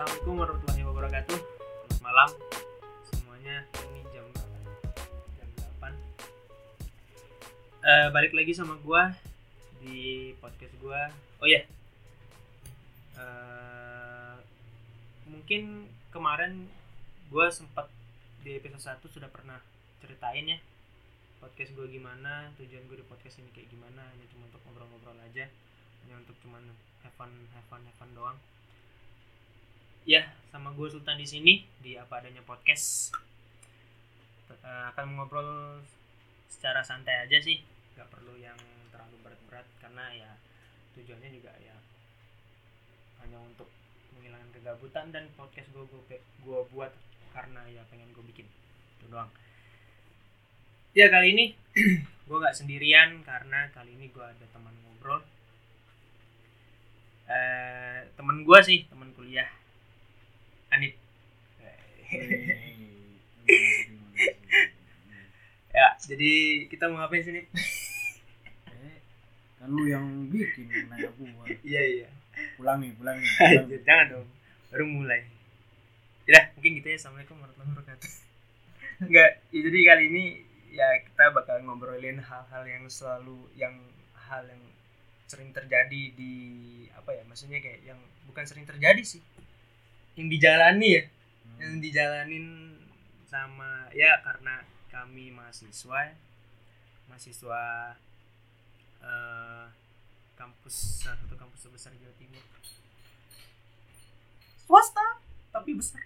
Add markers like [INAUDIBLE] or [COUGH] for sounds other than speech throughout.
Assalamualaikum warahmatullahi wabarakatuh. Selamat malam semuanya. Ini jam? Jam 8. Eh, balik lagi sama gua di podcast gua. Oh ya. Eh, mungkin kemarin gua sempat di episode 1 sudah pernah ceritain ya podcast gue gimana tujuan gue di podcast ini kayak gimana hanya cuma untuk ngobrol-ngobrol aja hanya untuk cuman have fun have fun have fun doang ya sama gue Sultan di sini di apa adanya podcast. Eh, akan ngobrol secara santai aja sih nggak perlu yang terlalu berat-berat karena ya tujuannya juga ya hanya untuk menghilangkan kegabutan dan podcast gue gue gue buat karena ya pengen gue bikin. Itu doang. Ya kali ini [CLEARS THROAT] gue nggak sendirian karena kali ini gue ada teman ngobrol. Eh temen gue sih teman kuliah Anip. [LAUGHS] Ya jadi kita mau ngapain sih Nip? Eh, kan lu yang bikin nanya gua. Iya iya. Pulang nih pulang nih [LAUGHS] pulang jangan dong. Baru mulai. Ya mungkin gitu ya. Assalamualaikum warahmatullahi wabarakatuh. [LAUGHS] Enggak ya, jadi kali ini ya kita bakal ngobrolin hal-hal yang selalu yang hal yang sering terjadi di apa ya maksudnya kayak yang bukan sering terjadi sih yang dijalani ya. Yang Hmm. dijalanin sama ya karena kami mahasiswa ya. mahasiswa eh, kampus salah satu kampus terbesar Jawa Timur. Swasta tapi besar.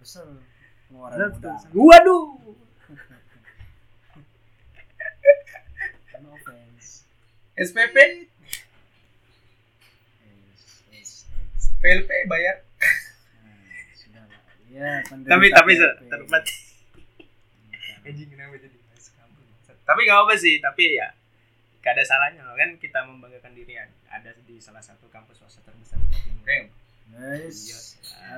Besar. Pengeluaran modal waduh. No offense. SPP Yes, yes, yes. PLP bayar ya penderita tapi tapi terbat Bukan. anjing kenapa jadi tapi nggak apa sih tapi ya gak ada salahnya. Loh kan kita membanggakan diri ya. ada di salah satu kampus swasta terbesar di Jawa Timur. Ya Guys, Iya.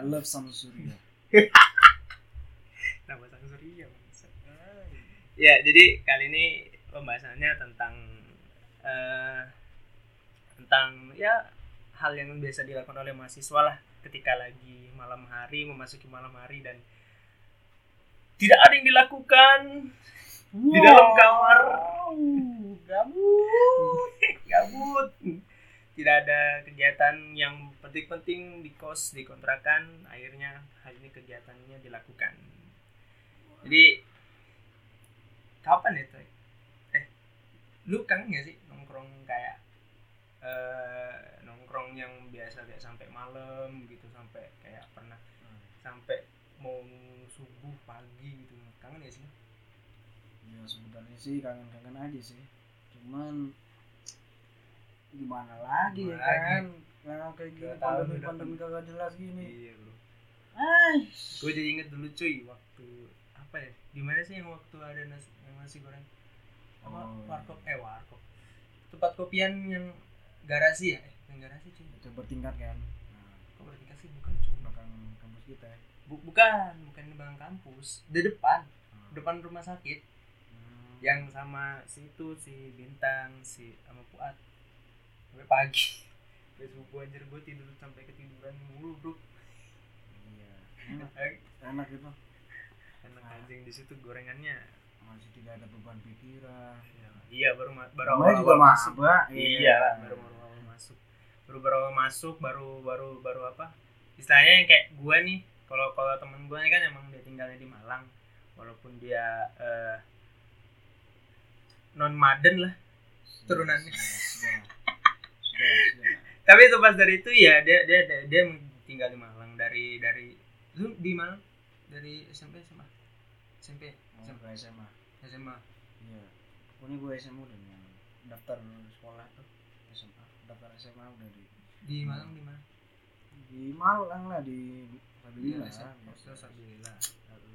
I love Samsuri [LAUGHS] Nama sang surya bangsat. Ya, jadi kali ini pembahasannya tentang eh tentang ya hal yang biasa dilakukan oleh mahasiswa lah ketika lagi malam hari memasuki malam hari dan tidak ada yang dilakukan di dalam kamar. gabut. [LAUGHS] Gabut. Tidak ada kegiatan yang penting-penting di kos di kontrakan akhirnya hal ini kegiatannya dilakukan. Jadi kapan itu eh lu kangen gak sih nongkrong kayak eh nongkrong yang biasa kayak sampai malam gitu sampai kayak pernah sampai mau subuh pagi gitu. Kangen gak sih? Ya sebenarnya sih kangen-kangen aja sih. Cuman gimana lagi ya Gimana kan? Nah, kayak gini pandemi pandemi kagak jelas gini. Iya bro. Gue jadi inget dulu cuy waktu apa ya? Di mana sih yang waktu ada nasi, yang nasi goreng? Apa? Oh, warkop eh warkop. Tempat kopian yang garasi ya yang garasi cuy itu bertingkat kan? Nah, kok berarti sih? Bukan cuy belakang kampus kita ya. Bu- bukan. Bukan di belakang kampus. Di depan. Nah, depan rumah sakit. Hmm, yang sama si itu si bintang si sama Fuad sampai pagi. [LAUGHS] Sampai subuh anjir gue tidur sampai ketiduran mulu bro. Iya. [LAUGHS] Enak, enak itu. Enak anjing di situ gorengannya. Masih tidak ada beban pikiran. Iya baru baru juga awal-awal masuk. maba iya. Baru baru awal masuk baru baru masuk baru baru baru apa? Istilahnya yang kayak gue nih kalau kalau temen gue kan emang dia tinggalnya di Malang walaupun dia eh, non Maden lah. Turunannya. sudah sudah sudah tapi itu pas dari itu ya dia dia dia, dia tinggal di Malang dari dari lu di Malang? Dari SMP SMA SMP mau ke SMA SMA iya. Pokoknya gue SMA udah daftar sekolah tuh Daftar SMA udah di di Malang di mana di Malang lah di Sabilillah Iya, biasa. Terus alhamdulillah.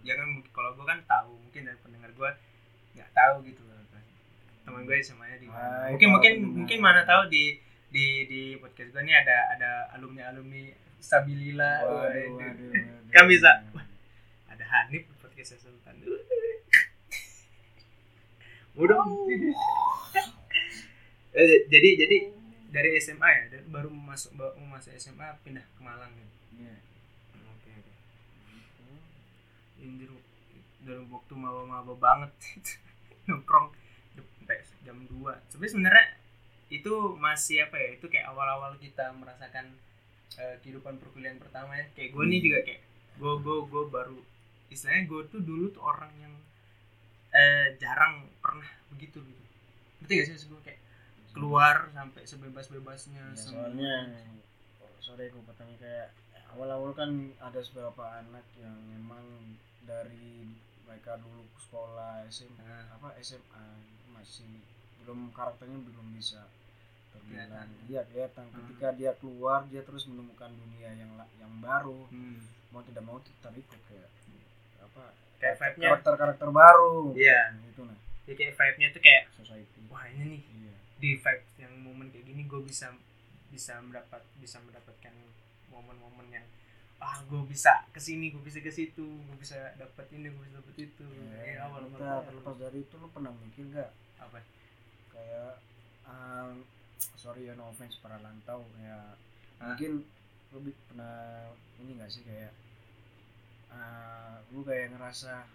Ya kan mungkin- kalau gue kan tahu, mungkin dari pendengar gue nggak tahu gitu loh. Teman gue semuanya di mana. Hai, Mungkin mungkin mungkin mana tahu di di di podcast gue ini ada ada alumni alumni Stabilila. Waduh, Waduh. waduh, [LAUGHS] waduh. Kan bisa. Ada Hanif di podcast Sultan. Udah. Eh, jadi jadi dari SMA ya, dari baru masuk baru masuk SMA pindah ke Malang ya. Iya. oke oke Gitu. Anjir, dalam waktu maba-maba banget [LAUGHS] nongkrong sampai jam 2 sebenarnya sebenarnya itu masih apa ya itu kayak awal-awal kita merasakan eh, kehidupan perkuliahan pertama ya kayak gue nih Hmm. juga kayak gue gue gue baru istilahnya gue tuh dulu tuh orang yang eh, jarang pernah begitu gitu ngerti gak sih gue kayak keluar sampai sebebas-bebasnya Ya, soalnya oh, sorry aku kayak awal-awal kan ada beberapa anak yang memang dari mereka dulu sekolah SMA Nah, apa SMA masih belum karakternya belum bisa terbilang. Kelihatan. iya kelihatan. Hmm. ketika dia keluar dia terus menemukan dunia yang yang baru. Hmm. mau tidak mau terikut kayak apa kayak vibe-nya. karakter karakter baru. Iya. Nah, itu nah. Ya kayak vibe-nya tuh kayak society. wah ini nih di vibe yang momen kayak gini gue bisa bisa mendapat bisa mendapatkan momen-momen yang ah gue bisa ke sini gue bisa ke situ gue bisa dapat ini gue bisa dapat itu. Ya, ya, awal kita terlepas dari itu lu pernah mikir gak apa? Kayak um, sorry ya no offense para lantau. Ya Hah? mungkin bi- pernah ini gak sih kayak uh, lu kayak ngerasa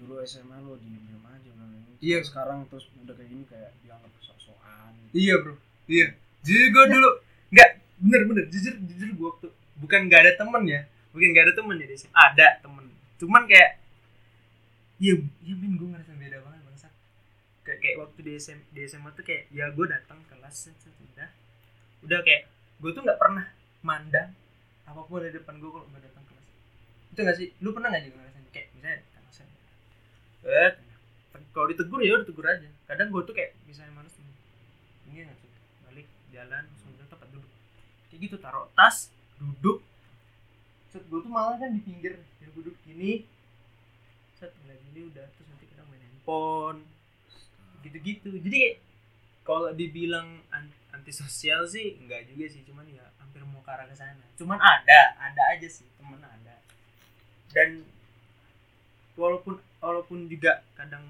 dulu SMA lu diem diem aja lu Iya. sekarang terus udah kayak gini kayak dianggap sok-sokan. Iya bro. Iya. Jujur gue dulu nggak bener bener. Jujur jujur gue waktu bukan nggak ada temen ya. Bukan nggak ada temen ya di sini ada temen. Cuman kayak iya iya men gue ngerasa beda banget bangsa. Kayak kayak waktu di SM, di SMA tuh kayak ya gue datang kelas udah. Udah kayak gue tuh nggak pernah mandang apa pun di depan gue kalau nggak datang kelas. Itu nggak sih? Lu pernah nggak juga ngerasain kayak misalnya datang kelas eh kalau ditegur ya udah tegur aja. Kadang gue tuh kayak misalnya males nih. Ini nggak balik jalan langsung tempat duduk. Kayak gitu taruh tas duduk. Set gue tuh malah kan di pinggir yang duduk gini. Set ngeliat gini udah terus nanti kita main handphone. Gitu-gitu. Jadi kayak kalau dibilang an- antisosial sih enggak juga sih. Cuman ya hampir mau ke arah ke sana. Cuman ada ada aja sih. Temen ada. Dan walaupun walaupun juga kadang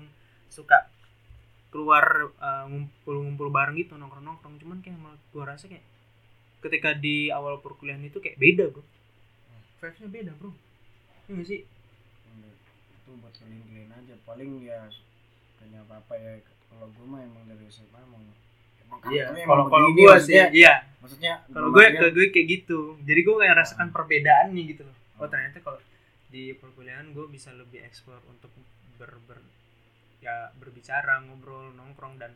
suka keluar uh, ngumpul-ngumpul bareng gitu nongkrong-nongkrong. Cuman kayak malah gua rasa kayak ketika di awal perkuliahan itu kayak beda bro. Vibes-nya beda bro. Iya nggak sih? Itu buat kalian-kalian aja. Paling ya kayaknya apa apa ya. Kalau gue mah emang dari SMA emang emang iya kalau kalau gue sih iya. Maksudnya kalau gue gue kayak gitu. Jadi gue kayak rasakan Hmm. perbedaannya gitu loh. Oh Hmm. ternyata kalau di perkuliahan gue bisa lebih explore untuk ber, ber ya berbicara ngobrol nongkrong dan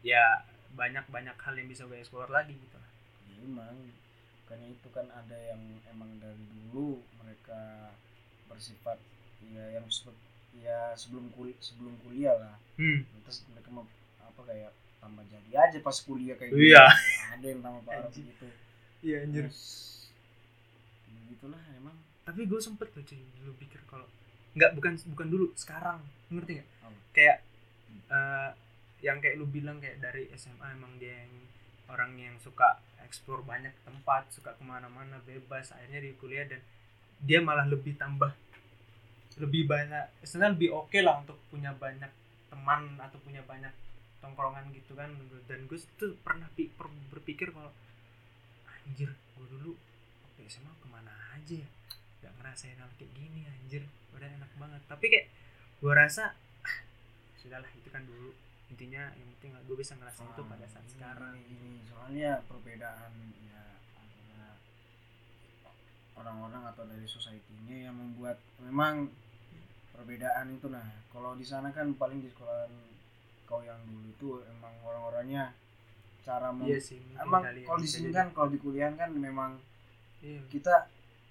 ya banyak banyak hal yang bisa gue explore lagi gitu Ya, emang. Karena itu kan ada yang emang dari dulu mereka bersifat ya yang sebut ya sebelum kul sebelum kuliah lah. Hmm. terus mereka mau apa kayak tambah jadi aja pas kuliah kayak gitu. Iya. ada yang tambah parah begitu iya terus begitulah emang tapi gue sempet tuh cuy dulu pikir kalau nggak bukan bukan dulu sekarang. Ngerti nggak? Apa? kayak eh, yang kayak lu bilang kayak dari SMA emang dia yang orang yang suka explore banyak tempat suka ke mana-mana bebas akhirnya di kuliah dan dia malah lebih tambah lebih banyak istilahnya lebih oke lah untuk punya banyak teman atau punya banyak tongkrongan gitu kan. Dan gue tuh pernah pi- per- berpikir kalau anjir gue dulu waktu SMA ke mana aja ya gak ngerasain hal kayak gini anjir. Udah enak banget. Tapi kayak gue rasa ah, sudahlah itu kan dulu. Intinya yang penting gue bisa ngerasain itu pada saat Ini- sekarang. ini soalnya perbedaan ya antara orang-orang atau dari society-nya yang membuat memang perbedaan itu nah kalau di sana kan paling di sekolah kau yang dulu itu emang orang-orangnya cara mem- iya sih emang ya, kalau di sini kan kalau di kuliah kan memang iya. kita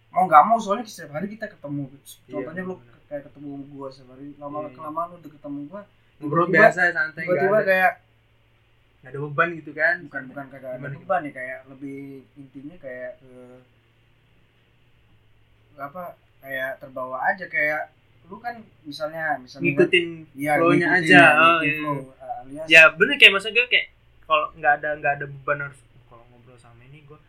mau nggak mau soalnya setiap hari kita ketemu contohnya lu benar. kayak ketemu gua setiap hari lama Iya, iya. kelamaan lu udah ketemu gua ngobrol biasa santai tiba-tiba ada, kayak nggak ada beban gitu kan bukan bukan kagak ada beban ya kayak lebih intinya kayak ke apa kayak terbawa aja kayak lu kan misalnya misalnya ngikutin Iya, flow-nya ngikutin, aja. ya, Oh, iya. flow. Alias ya bener kayak maksud gue kayak kalau nggak ada nggak ada beban harus "Oh, kalau ngobrol sama ini gue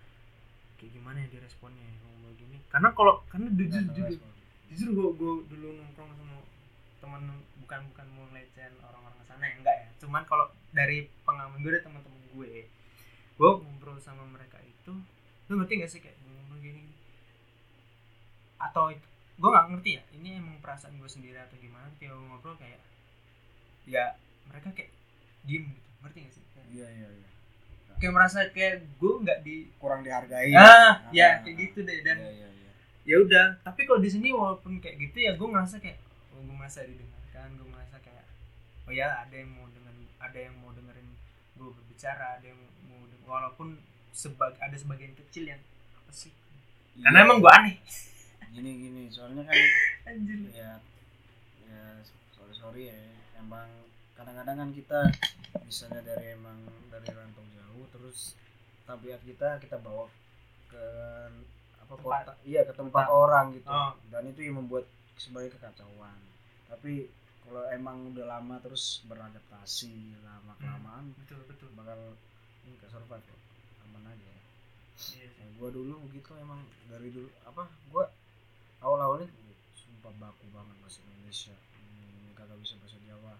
kayak gimana ya diresponnya ya, kalau ngobrol gini karena kalau karena jujur jujur. jujur gue gue dulu nongkrong sama teman bukan bukan mau ngelecehin orang-orang sana ya enggak ya. Cuman kalau dari pengalaman gue dari teman-teman gue gue ngobrol sama mereka itu lu ngerti gak sih kayak gue ngobrol gini? Atau gue nggak ngerti ya ini emang perasaan gue sendiri atau gimana? Gue ngobrol kayak ya mereka kayak diem gitu ngerti gak sih? Iya iya iya kayak merasa kayak gue nggak di kurang dihargai ah ya Ah. kayak gitu deh dan iya iya iya. ya udah. Tapi kalau di sini walaupun kayak gitu ya gue ngerasa kayak oh, gue merasa didengarkan gue merasa kayak oh ya ada yang mau dengan ada yang mau dengerin gue berbicara ada yang mau deng- walaupun sebag ada sebagian kecil yang apa sih? Karena Iya. emang gue aneh. Gini gini soalnya kan [LAUGHS] anjir. ya ya sorry sorry ya emang kadang-kadang kan kita misalnya dari emang dari rantau jauh terus tabiat kita kita bawa ke apa Tempat. kota iya ke tempat Tempat. orang gitu Oh. dan itu yang membuat sebagai kekacauan tapi kalau emang udah lama terus beradaptasi lama kelamaan betul betul bakal ini ke survive kok aman aja ya Iya sih. ya, gua dulu gitu emang dari dulu apa gua awal awalnya sumpah baku banget bahasa Indonesia hmm, kagak bisa bahasa Jawa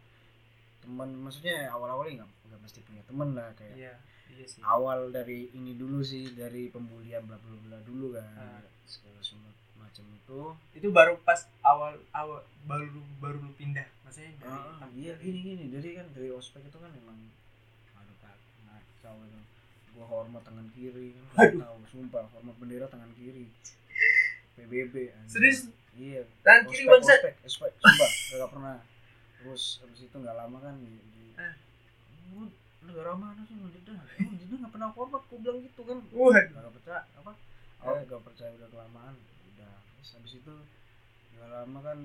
teman maksudnya awal awalnya nggak nggak mesti punya teman lah kayak iya iya sih. awal dari ini dulu sih dari pembulian bla bla bla dulu kan Ah. segala semua macam itu. Itu baru pas awal awal baru baru lu pindah maksudnya dari ah, iya gini gini. Jadi kan dari ospek itu kan emang aduh kak ngacau itu. Gua hormat tangan kiri kan tahu sumpah hormat bendera tangan kiri. [LAUGHS] PBB serius? Iya. tangan kiri bangsa ospek, ospek, sumpah, gak pernah. Terus habis itu nggak lama kan di, di. "Lu negara mana sih lu? Emang [LAUGHS] Jeddah nggak pernah hormat, gua bilang gitu kan. Waduh. Gak percaya apa? Oh, gak percaya udah kelamaan. Udah. Terus habis itu nggak lama kan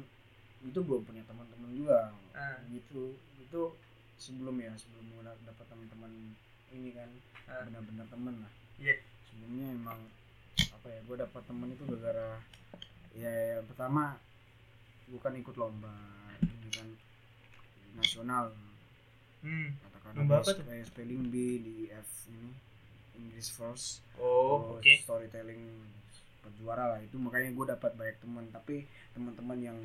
itu belum punya teman-teman juga. Ah. Gitu. Itu sebelum ya, sebelum gua dapat teman-teman ini kan Ah. benar-benar teman lah. Iya. Sebelumnya emang apa ya? Gue dapat teman itu gara-gara ya yang pertama bukan ikut lomba ini kan nasional. Hmm. katakan Lomba apa tuh? kayak spelling bee di F ini English first. Oh oke. terus storytelling berjuara lah. Itu makanya gue dapat banyak teman. Tapi teman-teman yang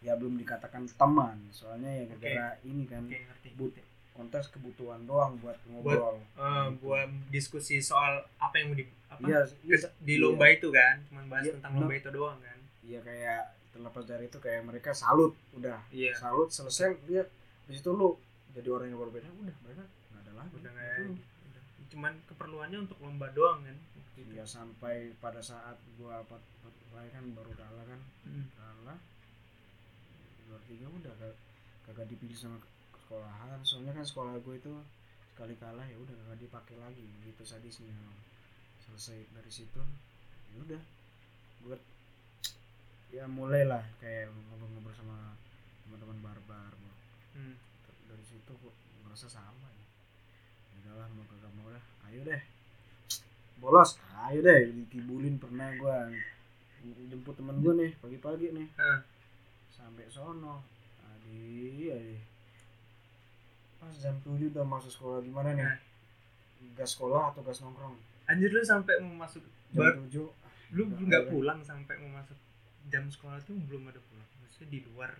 ya belum dikatakan teman. Soalnya ya gara-gara ini kan oke ngerti but kontes kebutuhan doang buat ngobrol. Eh, Gitu. buat diskusi soal apa yang mau di apa? Iya kes- di lomba itu kan cuman bahas Iya, tentang lomba itu doang kan. Iya kayak terlepas dari itu kayak mereka salut udah. Iya. Salut selesai dia di situ lu jadi orang yang berbeda udah mereka nggak ada lagi. Udah nggak Itu. udah. cuman keperluannya untuk lomba doang kan waktu itu. ya sampai pada saat gua apa kan baru kalah kan. Hmm. kalah. Dua tiga udah kag- kagak dipilih sama sekolahan. Soalnya kan sekolah gue itu sekali kalah ya udah kagak dipakai lagi. Gitu sadisnya. Selesai dari situ ya udah. Gue ya mulailah kayak ngobrol-ngobrol sama teman-teman barbar. Hmm. dari situ kok merasa sama ya. Ya udahlah mau kagak mau dah. Ayo deh. Bolos. Ayo deh dikibulin pernah gua. Jemput temen gua nih pagi-pagi nih. Ah. sampai sono. Adi adi. Pas jam 7 udah masuk sekolah gimana nih? Gas sekolah atau gas nongkrong? Anjir lu sampai mau masuk jam Bar- 7 lu nggak pulang sampai mau masuk jam sekolah tuh belum ada pulang maksudnya di luar.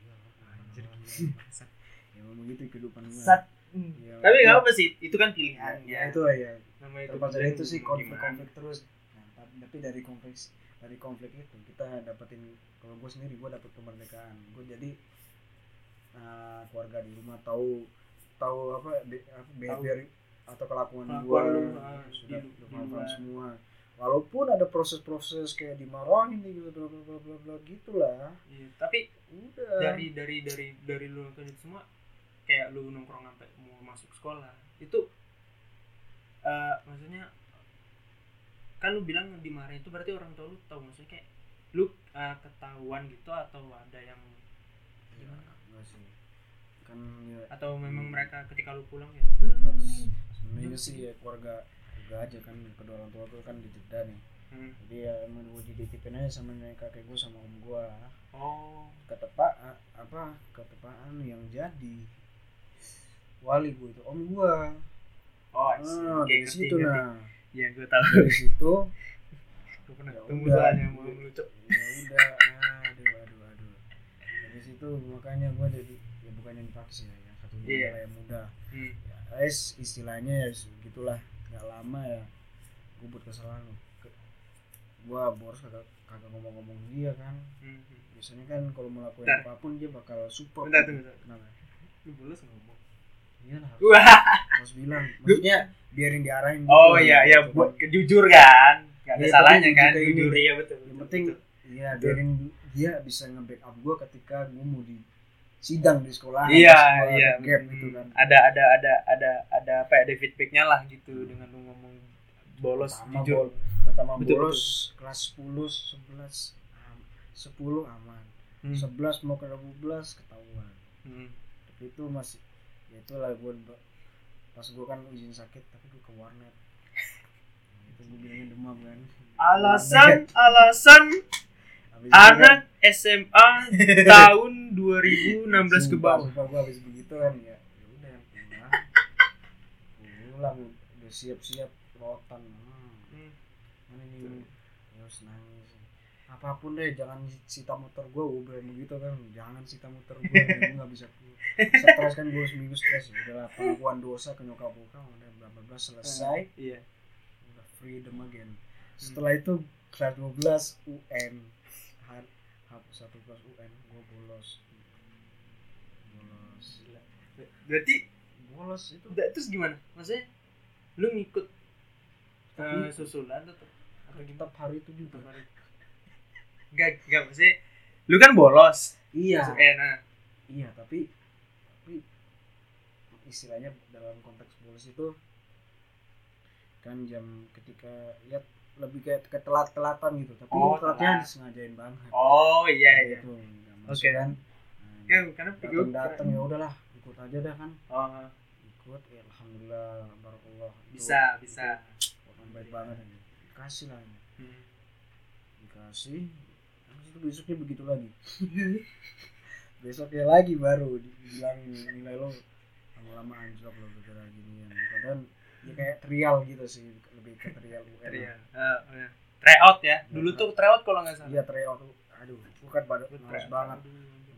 Iya, anjir mana- gila [LAUGHS] ya memang gitu kehidupan gua. Sat. Ya, tapi ya. nggak apa sih itu kan pilihan ya, ya. itu ya namanya terlepas dari itu sih mau gimana. konflik-konflik terus. Nah, tapi, dari konflik dari konflik itu kita dapetin kalau gue sendiri gue dapet kemerdekaan. Gue jadi uh, keluarga di rumah tahu tahu apa, be, apa behavior atau kelakuan gue ah, sudah luar. semua walaupun ada proses-proses kayak dimarahin gitu bla bla bla bla bla gitulah. Iya, tapi udah. dari dari dari dari lu nonton itu semua kayak lu nongkrong sampai mau masuk sekolah itu eh maksudnya kan lu bilang dimarahin itu berarti orang tua lu tahu maksudnya kayak lu eh, ketahuan gitu atau ada yang ya, enggak sih. Kan ya atau memang Hmm. mereka ketika lu pulang ya? "Hmm, nih." sebenarnya sih. ya keluarga keluarga aja kan kedua orang tua gue kan di Jeddah nih. Hmm. jadi ya emang gue dititipin aja sama nenek kakek gue sama om gue oh. Ketepaan apa ketepaan yang jadi wali gue itu om gue oh ah, dari situ ngerti. nah. Ya gue tahu. Dari situ [LAUGHS] gue pernah Ya ketemu udah. soalnya mau melucu ya udah aduh aduh aduh. Dari situ makanya gue jadi ya bukan yang dipaksa ya yang satu Iya. yang muda. Hmm. ya es istilahnya ya gitulah nggak lama ya gue buat kesalahan Ke- gua boros kagak kagak ngomong-ngomong dia kan Hmm. biasanya kan kalau melakukan Bentar. apa pun dia bakal support Bentar, tunggu, bentar. kenapa Lu bolos ngomong. harus, Wah. harus bilang maksudnya biarin diarahin gitu. Oh iya iya buat jujur kan. Gak ada Iya, salahnya kan jujur iya betul. yang betul, penting betul. iya biarin dia bisa nge-backup gue ketika gue mau di sidang di sekolah Iya gua iya. gap Hmm. gitu kan Ada ada ada ada ada apa ya ada feedbacknya lah gitu dengan lu ngomong bolos pertama jujur. bol pertama Betul, bolos kelas 10 11 am- 10 aman Hmm. 11 mau ke 12 ketahuan Hmm. tapi itu masih ya itulah gue pas gue kan izin sakit tapi gue ke warnet [LAUGHS] itu gue bilangnya demam kan Alasan alasan itu anak SMA [LAUGHS] tahun 2016 ke bawah. Sumpah gue habis begitu kan ya. Ya udah pulang. Pulang udah siap-siap rotan. Hmm. Mana nih nangis. Apa pun deh jangan sita motor gue gue bilang begitu kan. Jangan sita motor gue gue nggak bisa stres kan gue seminggu stres. Ya udahlah pengakuan dosa ke nyokap bokap udah bla bla bla selesai. Iya. udah freedom again. Setelah itu kelas 12 UN H satu kelas UN gue bolos bolos Berarti bolos itu udah terus gimana? Maksudnya lu ngikut eh, susulan atau atau tetap hari itu juga Enggak, enggak maksudnya lu kan bolos. iya eh, nah. iya tapi tapi istilahnya dalam konteks bolos itu kan jam ketika lihat lebih kayak ketelat-telatan gitu tapi Oh, telatnya telat. disengajain banget Oh iya iya. gitu Oke. kan Ya, karena datang datang ya udahlah ikut aja dah kan Oh, ikut ya alhamdulillah barakallah Itu- bisa, bisa. itu orang baik banget ini dikasih lah ini. Hmm. dikasih itu besoknya begitu lagi [LAUGHS] besoknya lagi baru dibilang nilai lo lama-lama anjlok lo gara gini padahal ya kayak trial gitu sih lebih ke trial Iya. Eh, eh. Tryout ya. Dulu tuh tryout kalau nggak salah. iya trial tuh aduh bukan pada males tryout. banget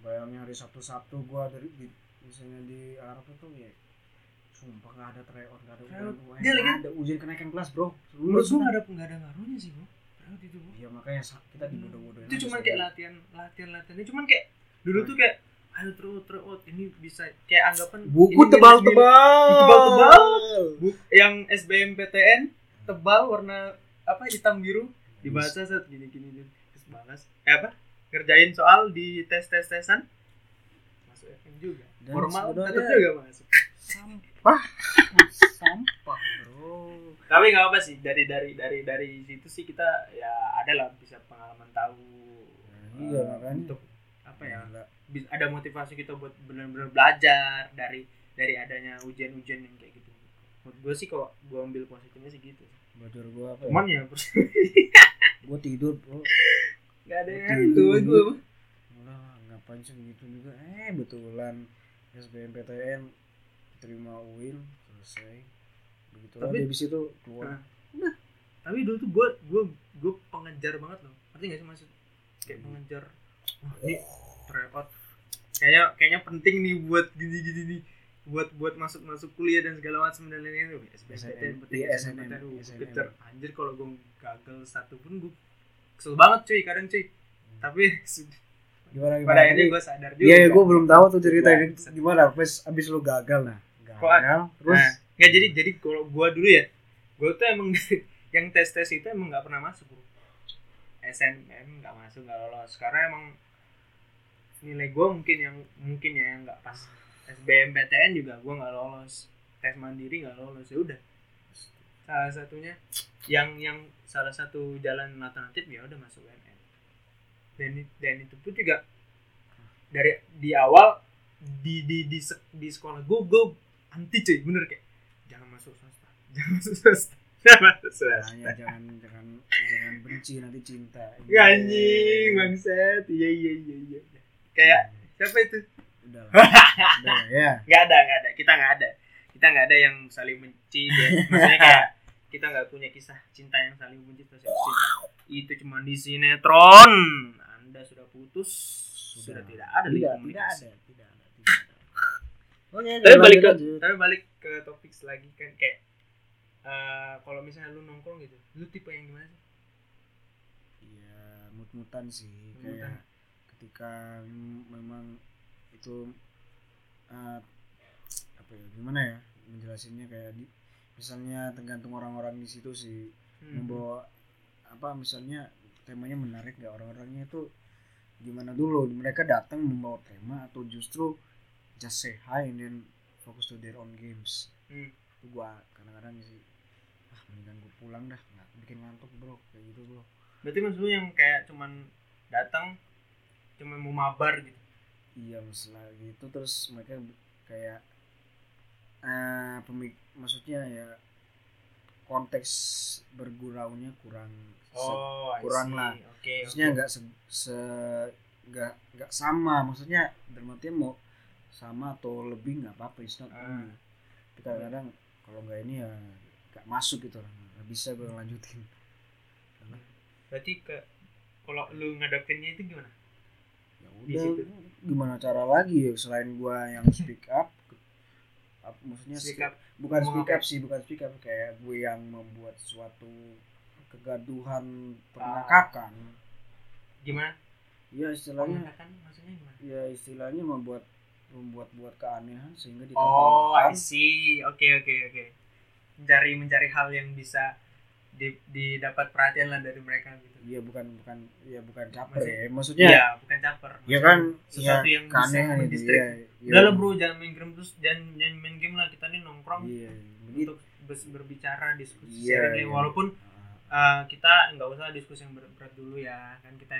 bayangnya hari Sabtu Sabtu gua dari di, misalnya di Arab itu ya sumpah nggak ada tryout nggak ada Tryout. UN, Dia nggak lagi- ada ujian kenaikan kelas bro Menurut lulus gua kan? nggak ada nggak ada ngaruhnya sih bro. Tryout itu bro. iya makanya kita dibodoh-bodohin Itu aja cuma sih. kayak latihan latihan latihannya cuman kayak dulu tuh kayak ayo tryout tryout ini bisa kayak anggapan buku tebal-tebal. Buku tebal-tebal. Yang SBMPTN tebal warna apa hitam biru. Dibaca set gini gini gini. terus balas. Eh apa? Kerjain soal di tes tes tesan. Masuk FM juga. Dan formal tetap juga masuk. Sampah. [LAUGHS] Sampah bro. Tapi nggak apa sih dari dari dari dari situ sih kita ya ada lah bisa pengalaman tahu iya eh, makanya. untuk apa ya bis- ada motivasi kita buat benar-benar belajar dari dari adanya ujian-ujian yang kayak gitu. Menurut gue sih kalau gue ambil positifnya sih gitu. Bocor gua apa cuman ya? ya [LAUGHS] gua tidur bro. Nggak ada yang betul. gue udah ngapain sih begitu juga? Eh betulan SBMPTN terima UIN selesai. Begitu Tapi- habis itu keluar. Nah. tapi dulu tuh gue gue gue pengejar banget loh. Ngerti gak sih maksud? Kayak pengejar wah ini tryout kayaknya kayaknya penting nih buat gini gini nih buat buat masuk masuk kuliah dan segala macam dan lain-lain tuh. SBMPTN penting Iya, SNM SNM, Gue SNM. kejar anjir kalau gue gagal satu pun gue kesel banget cuy kadang cuy. Tapi [LAUGHS] gimana gimana? pada akhirnya gue sadar juga iya gue belum tahu tuh cerita Iya. ini. gimana? Abis abis lu gagal nah Kok- gagal terus? Nah, nggak jadi jadi kalau gua dulu ya, gua tuh emang [LAUGHS] yang tes tes itu emang nggak pernah masuk bro. SNM nggak masuk nggak lolos. Karena emang nilai gua mungkin yang mungkin ya yang nggak pas. SBMPTN juga gua nggak lolos. Tes mandiri nggak lolos ya udah. Salah satunya yang yang salah satu jalan alternatif ya udah masuk UNN dan dan itu pun juga dari di awal di di di, di sekolah gue gue anti cuy bener kayak jangan masuk swasta [LAUGHS] jangan masuk swasta [LAUGHS] jangan masuk swasta. Makanya jangan jangan jangan benci nanti cinta. Ya, anjing bangsat. Iya iya iya iya kayak siapa itu? Udah [LAUGHS] ya. Nggak ada nggak ada. Kita nggak ada. Kita nggak ada yang saling benci dia maksudnya kayak kita nggak punya kisah cinta yang saling benci terus itu cuma di sinetron. Anda sudah putus sudah, tidak ada lagi tidak tidak komunikasi. ada tidak ada tidak ada. Oke tapi balik ke lanjut. tapi balik ke topik lagi kan kayak eh, kalau misalnya lu nongkrong gitu lu tipe yang gimana sih? Ya mut-mutan sih Mut-mutan. kayak ketika memang itu eh, apa ya gimana ya menjelasinnya kayak di misalnya tergantung orang-orang di situ sih Hmm. membawa apa misalnya temanya menarik gak orang-orangnya itu gimana dulu mereka datang membawa tema atau justru just say hi and then fokus to their own games Hmm. itu gua kadang-kadang sih ah mendingan gua pulang dah nggak bikin ngantuk bro kayak gitu bro berarti maksud lu yang kayak cuman datang cuma mau mabar gitu. Iya masalah gitu. Terus mereka kayak eh pemik maksudnya ya konteks berguraunya kurang se- oh kurang lah. oke maksudnya nggak se, se nggak nggak sama. Maksudnya artian mau sama atau lebih nggak apa-apa. It's not only tapi kadang-kadang kalau nggak ini ya nggak masuk gitu. Nggak bisa gue lanjutin. Berarti ke kalau lu ngadepinnya itu gimana ya udah situ. gimana cara lagi ya selain gua yang speak up? Up- maksudnya Speak up. bukan speak up sih bukan speak up kayak gue yang membuat suatu kegaduhan pengakakan gimana? Ya istilahnya maksudnya gimana? ya istilahnya membuat membuat buat keanehan sehingga oh I see. Oke oke oke. Mencari mencari hal yang bisa di, didapat perhatian lah dari mereka gitu. Iya bukan bukan ya bukan caper Maksud- ya. Maksudnya iya bukan caper. ya Maksudnya kan sesuatu ya yang bisa keanehan itu mendistrik. ya, ya, udah lah bro jangan main game terus jangan jangan main game lah. Kita nih nongkrong iya begitu. untuk berbicara diskusi Iya, sharing iya. walaupun uh, kita nggak usah diskusi yang berat-berat dulu ya. Kan kita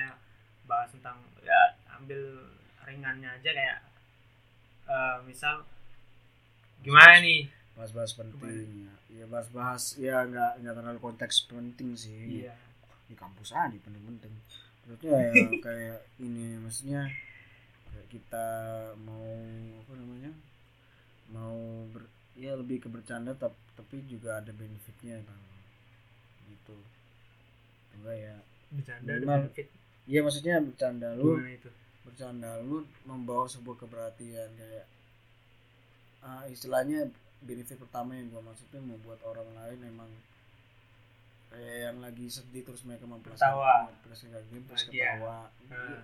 bahas tentang ya ambil ringannya aja kayak uh, misal gimana nih bahas-bahas penting. Ya. ya bahas-bahas ya nggak nggak terlalu konteks penting sih. Iya. Di kampus aja penting-penting. Maksudnya ya [LAUGHS] kayak ini maksudnya kayak kita mau apa namanya mau ber, ya lebih ke bercanda tap- tapi juga ada benefitnya kan gitu. Enggak ya bercanda ada Minimal- benefit. Iya maksudnya bercanda lu itu? bercanda lu membawa sebuah keperhatian kayak ah, istilahnya benefit pertama yang gua maksudnya membuat orang lain memang kayak yang lagi sedih terus mereka Ketawa. memperaskan game terus ketawa. Nah,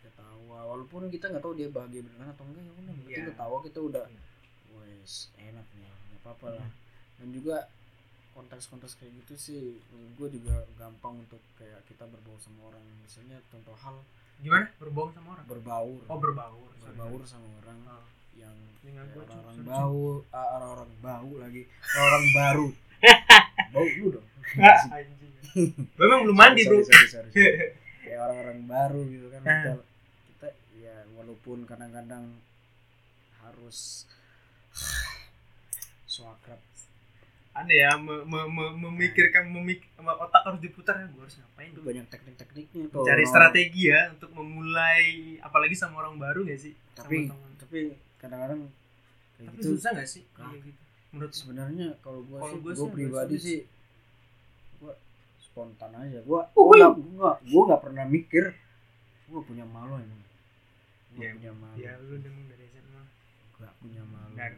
ketawa. Walaupun kita nggak tahu dia bahagia beneran atau enggak ya udah penting Iya. ketawa kita udah Iya. wes enak nih nggak apa-apa lah. Dan juga konteks-konteks kayak gitu sih gue juga gampang untuk kayak kita berbau sama orang. Misalnya contoh hal gimana? Berbohong sama orang? Berbaur. Oh berbaur. Berbaur sama orang. Oh. Yang orang-orang bau ah, orang-orang bau lagi. Orang baru. [LAUGHS] Bau lu dong. Anjing. Memang belum mandi bro kayak [LAUGHS] orang-orang baru gitu kan kita, kita ya walaupun kadang-kadang harus [SIGHS] so akrab. Aneh ya me- me- me- memikirkan memik otak harus diputar ya gue harus ngapain? Tuh banyak teknik-tekniknya tuh cari strategi ya untuk memulai apalagi sama orang baru gak sih? Tapi tapi kadang-kadang kayak tapi gitu. susah gak sih? Kayak gitu. Menurut sebenarnya kalau gue sih gua gue pribadi sih gue spontan aja. Gue Oh, gue nggak gue gue nggak pernah mikir gue punya malu emang. Gue Iya, punya malu. ya lu emang dari SMA gak punya malu. Nggak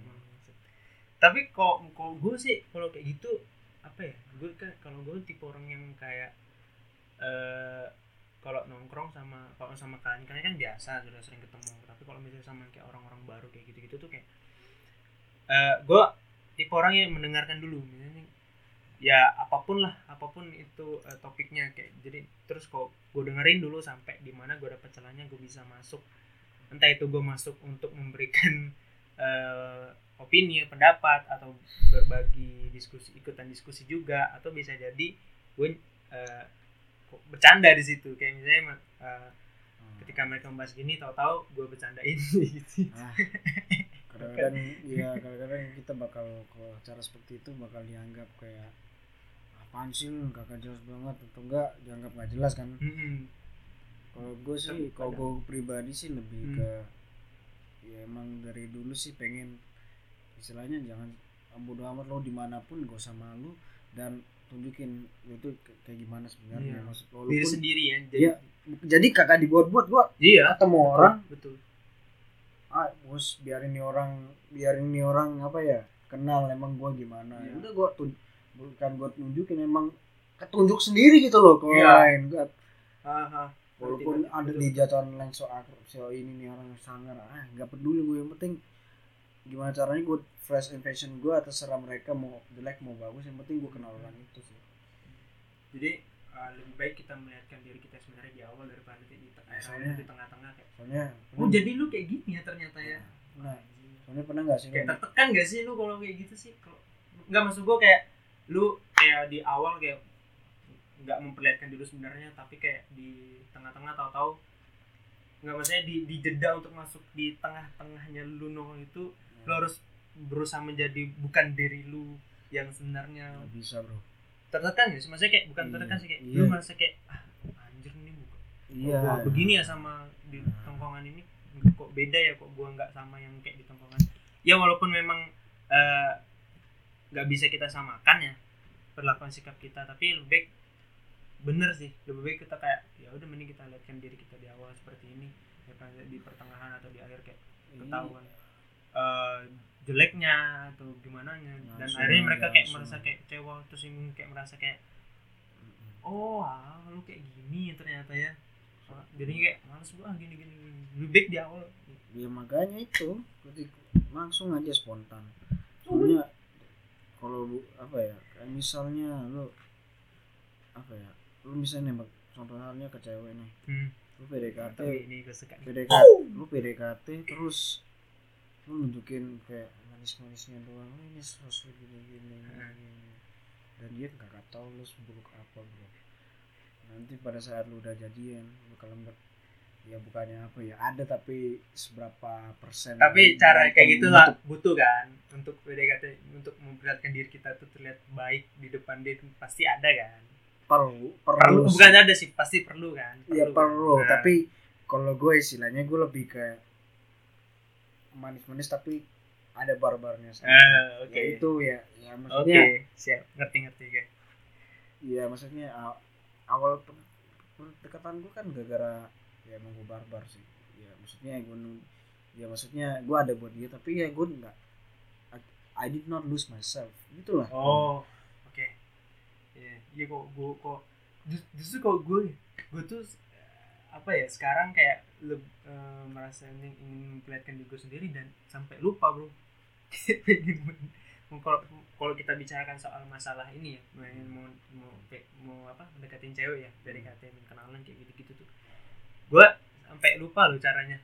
tapi kok kalau gue sih kalau kayak gitu apa ya gue kan kalau gue tipe orang yang kayak eh kalau nongkrong sama kalau sama kalian kalian kan biasa sudah sering ketemu. Tapi kalau misalnya sama kayak orang-orang baru kayak gitu-gitu tuh kayak eh gue tipe orang yang mendengarkan dulu. Misalnya ya apa pun lah apa pun itu eh, topiknya kayak jadi terus kok gue dengerin dulu sampai di mana gue dapet celahnya gue bisa masuk. Entah itu gue masuk untuk memberikan [LAUGHS] eh, opini pendapat atau berbagi diskusi ikutan diskusi juga atau bisa jadi gue kok bercanda di situ. Kayak misalnya eh, Hmm. ketika mereka membahas gini tahu-tahu gue bercandain [LAUGHS] gitu Ah, kadang-kadang ya kadang-kadang kita bakal kalau cara seperti itu bakal dianggap kayak apaan sih lu? Kakak jelas banget. Atau enggak dianggap nggak jelas kan? Mm-mm. kalau gue sih kalau gue pribadi sih lebih Hmm. ke ya emang dari dulu sih pengen istilahnya jangan bodo amat lo di mana pun gak usah malu. Dan tunjukin lo itu kayak gimana sebenarnya Iya. maksud diri walaupun sendiri ya jadi Iya. jadi kakak dibuat-buat gua iya ketemu betul, orang betul ah bos biarin nih orang biarin nih orang apa ya kenal emang gua gimana Iya. ya udah gua tun bukan gua tunjukin emang ketunjuk sendiri gitu loh ke orang Iya. lain gua Aha. walaupun ada ngerti. di jatuhan lain so akrab so ini nih orang sangar ah nggak peduli gue yang penting gimana caranya gue fresh impression gue terserah mereka mau jelek mau bagus yang penting gue kenal orang itu sih. Jadi uh, lebih baik kita melihatkan diri kita sebenarnya di awal daripada di, di, eh, Soalnya- di tengah-tengah kayak soalnya oh jadi lu kayak gini ya ternyata ya? Nah soalnya pernah nggak sih kayak lu- tertekan gak sih lu kalau kayak gitu sih? Kalau nggak maksud gua kayak lu kayak di awal kayak nggak memperlihatkan diri sebenarnya tapi kayak di tengah-tengah tahu-tahu nggak maksudnya di, di jeda untuk masuk di tengah-tengahnya lu nongol itu lu harus berusaha menjadi bukan diri lu yang sebenarnya. Nggak bisa bro. Tertekan gak sih? Maksudnya kayak bukan Iya, tertekan sih kayak iya. lu merasa kayak ah anjir nih bukan iya. gua begini ya sama di tongkongan ini? Kok beda ya? Kok gua nggak sama yang kayak di tongkongan? Ya walaupun memang eh, nggak bisa kita samakan ya perlakuan sikap kita tapi lebih baik bener sih lebih baik kita kayak ya udah mending kita lihatkan diri kita di awal seperti ini ya kan di pertengahan atau di akhir kayak ketahuan. Eh, jeleknya atau gimana nya dan Langsung akhirnya aja, mereka kayak langsung. merasa kayak kecewa terus yang kayak merasa kayak oh ah, lu kayak gini ya ternyata ya. Jadi kayak males gua ah, gini gini lebih baik di awal. Ya makanya itu langsung aja spontan. Soalnya kalau apa ya kayak misalnya lu apa ya lu misalnya nembak contoh halnya ke cewek nih hmm. lu PDKT ini. PDKT lu PDKT terus lu nunjukin kayak manis-manisnya doang "Oh, ini sosok gini gini, Hmm. gini." dan dia nggak tahu lu seburuk apa bro nanti pada saat lu udah jadian lu kalau nggak ya bukannya apa ya ada tapi seberapa persen tapi lu cara kayak gitulah untuk- butuh kan untuk PDKT untuk memperlihatkan diri kita tuh terlihat baik di depan dia pasti ada kan perlu perlu sih. bukan ada sih pasti perlu kan Iya kan? perlu, Nah, tapi kalau gue istilahnya gue lebih ke manis-manis tapi ada barbarnya eh, sedikit. oke Ya itu ya, ya maksudnya, siap ngerti ngerti kayak ya maksudnya aw- awal pendekatan gue kan gara-gara ya emang gue barbar sih. Ya maksudnya gue ya maksudnya gue ada buat dia tapi ya gue nggak I- did not lose myself gitulah. Oh. Iya, iya kok gue kok jus- justru kok gue gue tuh apa ya sekarang kayak leb, eh, merasa ingin, ingin memperlihatkan diri gue sendiri dan sampai lupa bro. [LAUGHS] Kalau kalau kita bicarakan soal masalah ini ya mau mau mau, mau apa mendekatin cewek ya dari KT kenalan kayak gitu gitu tuh gue sampai lupa loh caranya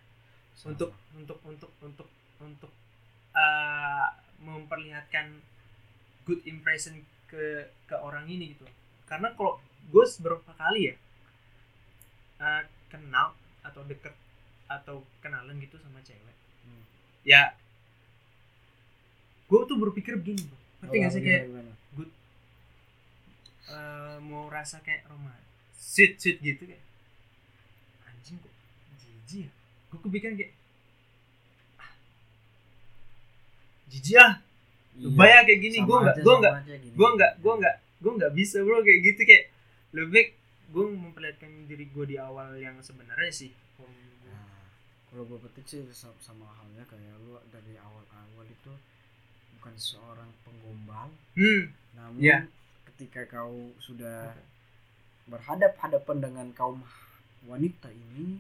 untuk untuk untuk untuk untuk uh, memperlihatkan good impression ke ke orang ini gitu karena kalau gue beberapa kali ya uh, kenal atau deket atau kenalan gitu sama cewek Hmm. ya gue tuh berpikir begini bro ngerti Oh, gak sih kayak gimana? uh, mau rasa kayak romantis sweet sweet gitu kayak anjing kok jijik ya gue kepikiran kayak ah, jijik ah Iya, bayang kayak gini gue nggak gue nggak gue nggak gue nggak gue nggak bisa bro kayak gitu kayak lebih baik gue memperlihatkan diri gue di awal yang sebenarnya sih. Nah, kalau gue petik sih sama, sama halnya kayak lu dari awal-awal itu bukan seorang penggombal, hmm. Namun Iya. ketika kau sudah berhadap-hadapan dengan kaum wanita ini,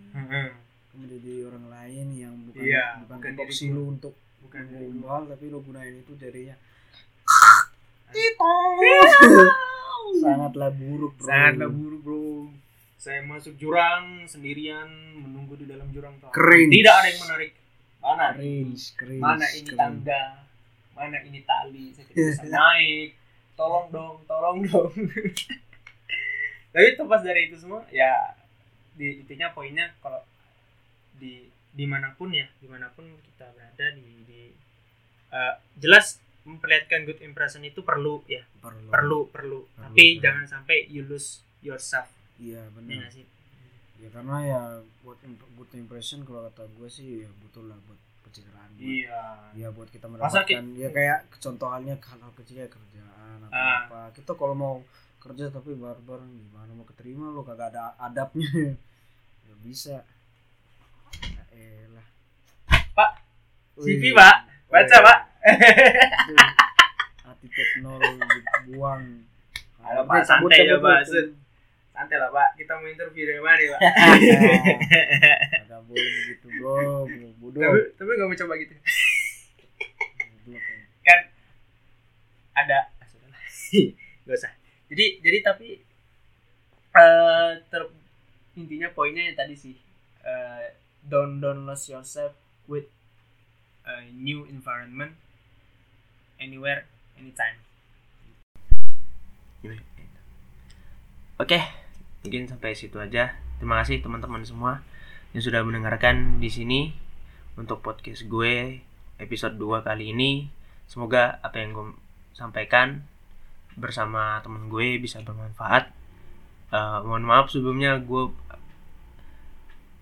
kau menjadi orang lain yang bukan Iya, bukan bukan diri lu untuk bukan menggombal, tapi lu gunain itu jadinya. Tito sangatlah buruk bro. sangatlah buruk bro. Saya masuk jurang sendirian menunggu di dalam jurang tuh Cringe. tidak ada yang menarik. Mana? Cringe, cringe, mana ini cringe. tangga? Mana ini tali? Saya tidak bisa [LAUGHS] naik. Tolong dong tolong dong. [LAUGHS] Tapi terlepas dari itu semua ya di intinya poinnya kalau di di mana pun ya di mana pun kita berada di, di eh, jelas memperlihatkan good impression itu perlu ya. Perlu. perlu perlu. Perlu, tapi perlu. jangan sampai you lose yourself. Iya ya benar. nggak sih? Ya karena ya buat imp- good impression kalau kata gue sih ya butuh lah buat pencitraan buat, iya. ya buat kita mendapatkan ya kayak contohnya hal kecil kayak kerjaan atau Ah. apa. Kita kalau mau kerja tapi barbar gimana mau keterima lo kagak ada adabnya. [LAUGHS] Ya bisa. ya elah. Pak. CV pak. Baca pak. Itu, attitude nol buang. Halo, Pak, santai ya, Pak. santai lah pak. Kita mau interview dari mana pak? [LAUGHS] Gak boleh begitu bro, bodoh. tapi tapi nggak mau coba gitu. Kan ada. Ah, [LAUGHS] nggak usah. Jadi jadi tapi eh ter- intinya poinnya yang tadi sih. Eh, don't don't lose yourself with a new environment anywhere anytime. Oke mungkin sampai situ aja. Terima kasih teman-teman semua yang sudah mendengarkan di sini untuk podcast gue episode 2 kali ini. Semoga apa yang gue sampaikan bersama temen gue bisa bermanfaat. Eh, mohon maaf sebelumnya gue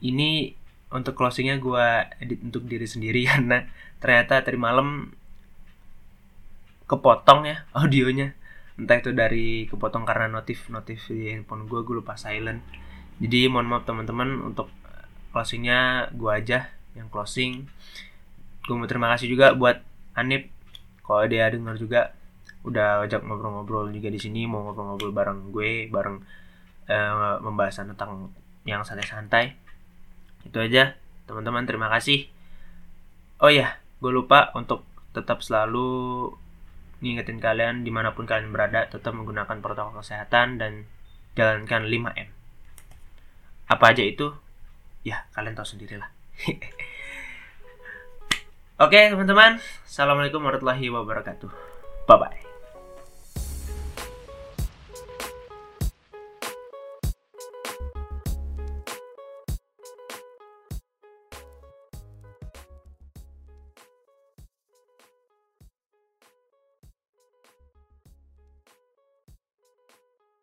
ini untuk closingnya gue edit untuk diri sendiri [LAUGHS] karena ternyata tadi malam kepotong ya audionya. Entah itu dari kepotong karena notif notif di handphone gue gue lupa silent. Jadi mohon maaf teman-teman untuk closingnya gue aja yang closing. Gue mau terima kasih juga buat Anip. Kalau dia dengar juga udah ajak ngobrol-ngobrol juga di sini mau ngobrol-ngobrol bareng gue bareng eh, membahas tentang yang santai-santai itu aja teman-teman terima kasih. Oh ya gue lupa untuk tetap selalu ngingetin kalian di mana pun kalian berada tetap menggunakan protokol kesehatan dan jalankan 5M apa aja itu? Ya kalian tahu sendirilah. [LAUGHS] Oke teman-teman assalamualaikum warahmatullahi wabarakatuh. Bye bye